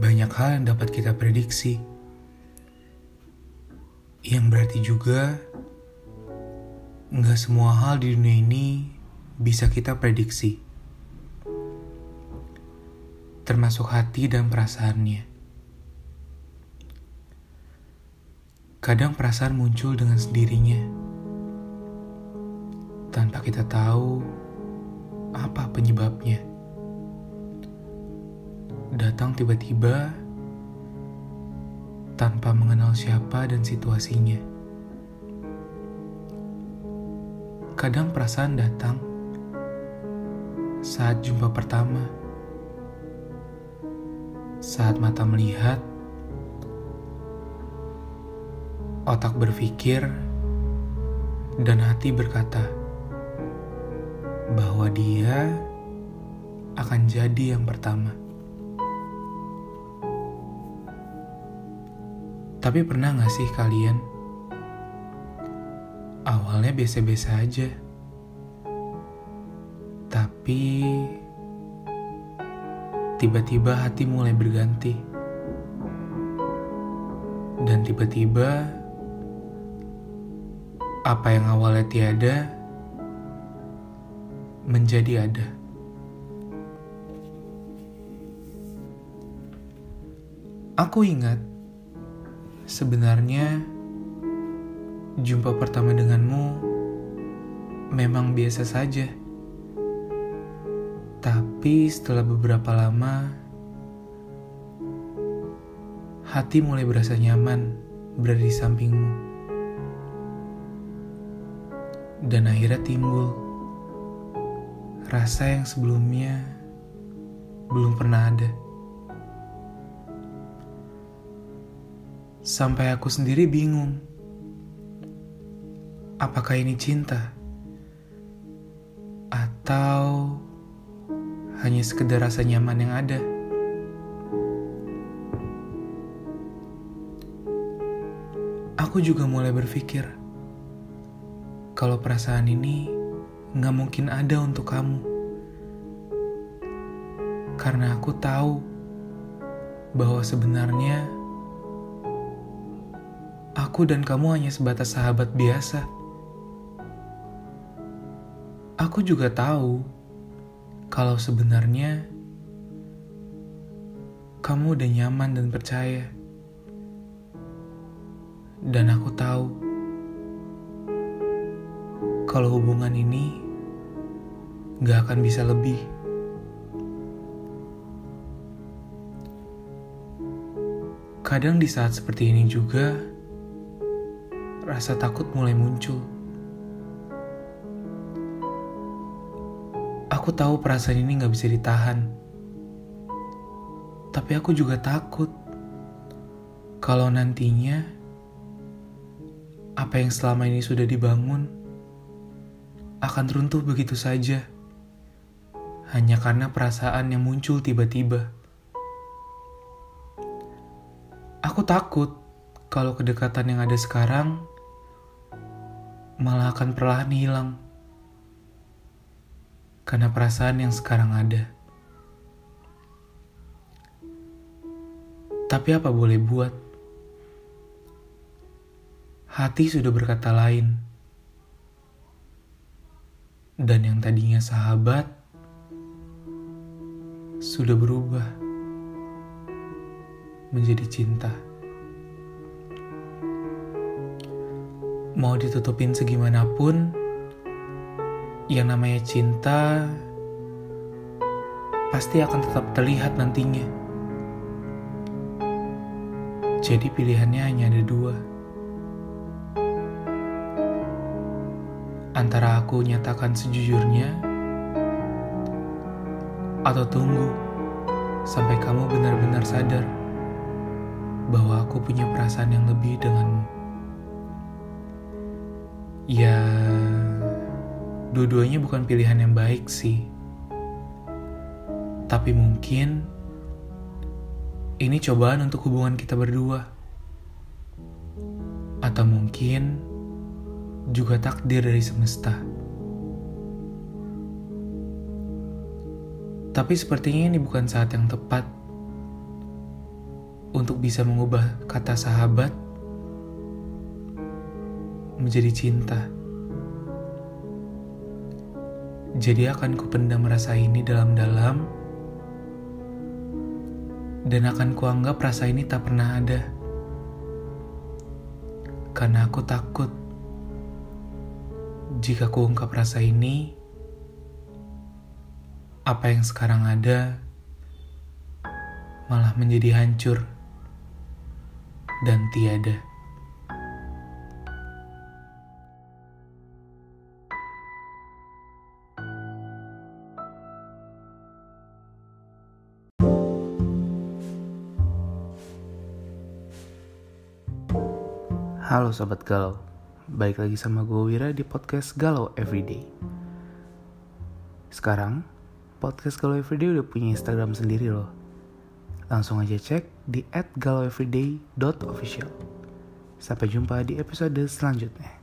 banyak hal yang dapat kita prediksi. Yang berarti juga, nggak semua hal di dunia ini bisa kita prediksi. Termasuk hati dan perasaannya. Kadang perasaan muncul dengan sendirinya, tanpa kita tahu apa penyebabnya datang tiba-tiba tanpa mengenal siapa dan situasinya. Kadang perasaan datang saat jumpa pertama, saat mata melihat, otak berpikir, dan hati berkata bahwa dia akan jadi yang pertama. Tapi pernah gak sih kalian? Awalnya biasa-biasa aja. Tapi tiba-tiba hati mulai berganti. Dan tiba-tiba apa yang awalnya tiada menjadi ada. Aku ingat Sebenarnya, jumpa pertama denganmu memang biasa saja. Tapi setelah beberapa lama, hati mulai berasa nyaman berada di sampingmu. Dan akhirnya timbul rasa yang sebelumnya belum pernah ada. Sampai aku sendiri bingung. Apakah ini cinta? Atau hanya sekedar rasa nyaman yang ada? Aku juga mulai berpikir, kalau perasaan ini nggak mungkin ada untuk kamu. Karena aku tahu bahwa sebenarnya aku dan kamu hanya sebatas sahabat biasa. Aku juga tahu kalau sebenarnya kamu udah nyaman dan percaya. Dan aku tahu kalau hubungan ini gak akan bisa lebih. Kadang di saat seperti ini juga, rasa takut mulai muncul. Aku tahu perasaan ini gak bisa ditahan. Tapi aku juga takut kalau nantinya apa yang selama ini sudah dibangun akan runtuh begitu saja. Hanya karena perasaan yang muncul tiba-tiba. Aku takut kalau kedekatan yang ada sekarang malah akan perlahan hilang. Karena perasaan yang sekarang ada. Tapi apa boleh buat? Hati sudah berkata lain. Dan yang tadinya sahabat sudah berubah menjadi cinta. Mau ditutupin segimanapun, yang namanya cinta pasti akan tetap terlihat nantinya. Jadi pilihannya hanya ada dua. Antara aku nyatakan sejujurnya, atau tunggu sampai kamu benar-benar sadar bahwa aku punya perasaan yang lebih denganmu. Ya, dua-duanya bukan pilihan yang baik sih. Tapi mungkin ini cobaan untuk hubungan kita berdua. Atau mungkin juga takdir dari semesta. Tapi sepertinya ini bukan saat yang tepat untuk bisa mengubah kata sahabat menjadi cinta. Jadi akan kupendam rasa ini dalam-dalam dan akan kuanggap rasa ini tak pernah ada. Karena aku takut jika kuungkap rasa ini, apa yang sekarang ada malah menjadi hancur dan tiada. Halo Sobat Galau, balik lagi sama gue Wira di podcast Galau Everyday. Sekarang, podcast Galau Everyday udah punya Instagram sendiri loh. Langsung aja cek di @galaueveryday.official. Sampai jumpa di episode selanjutnya.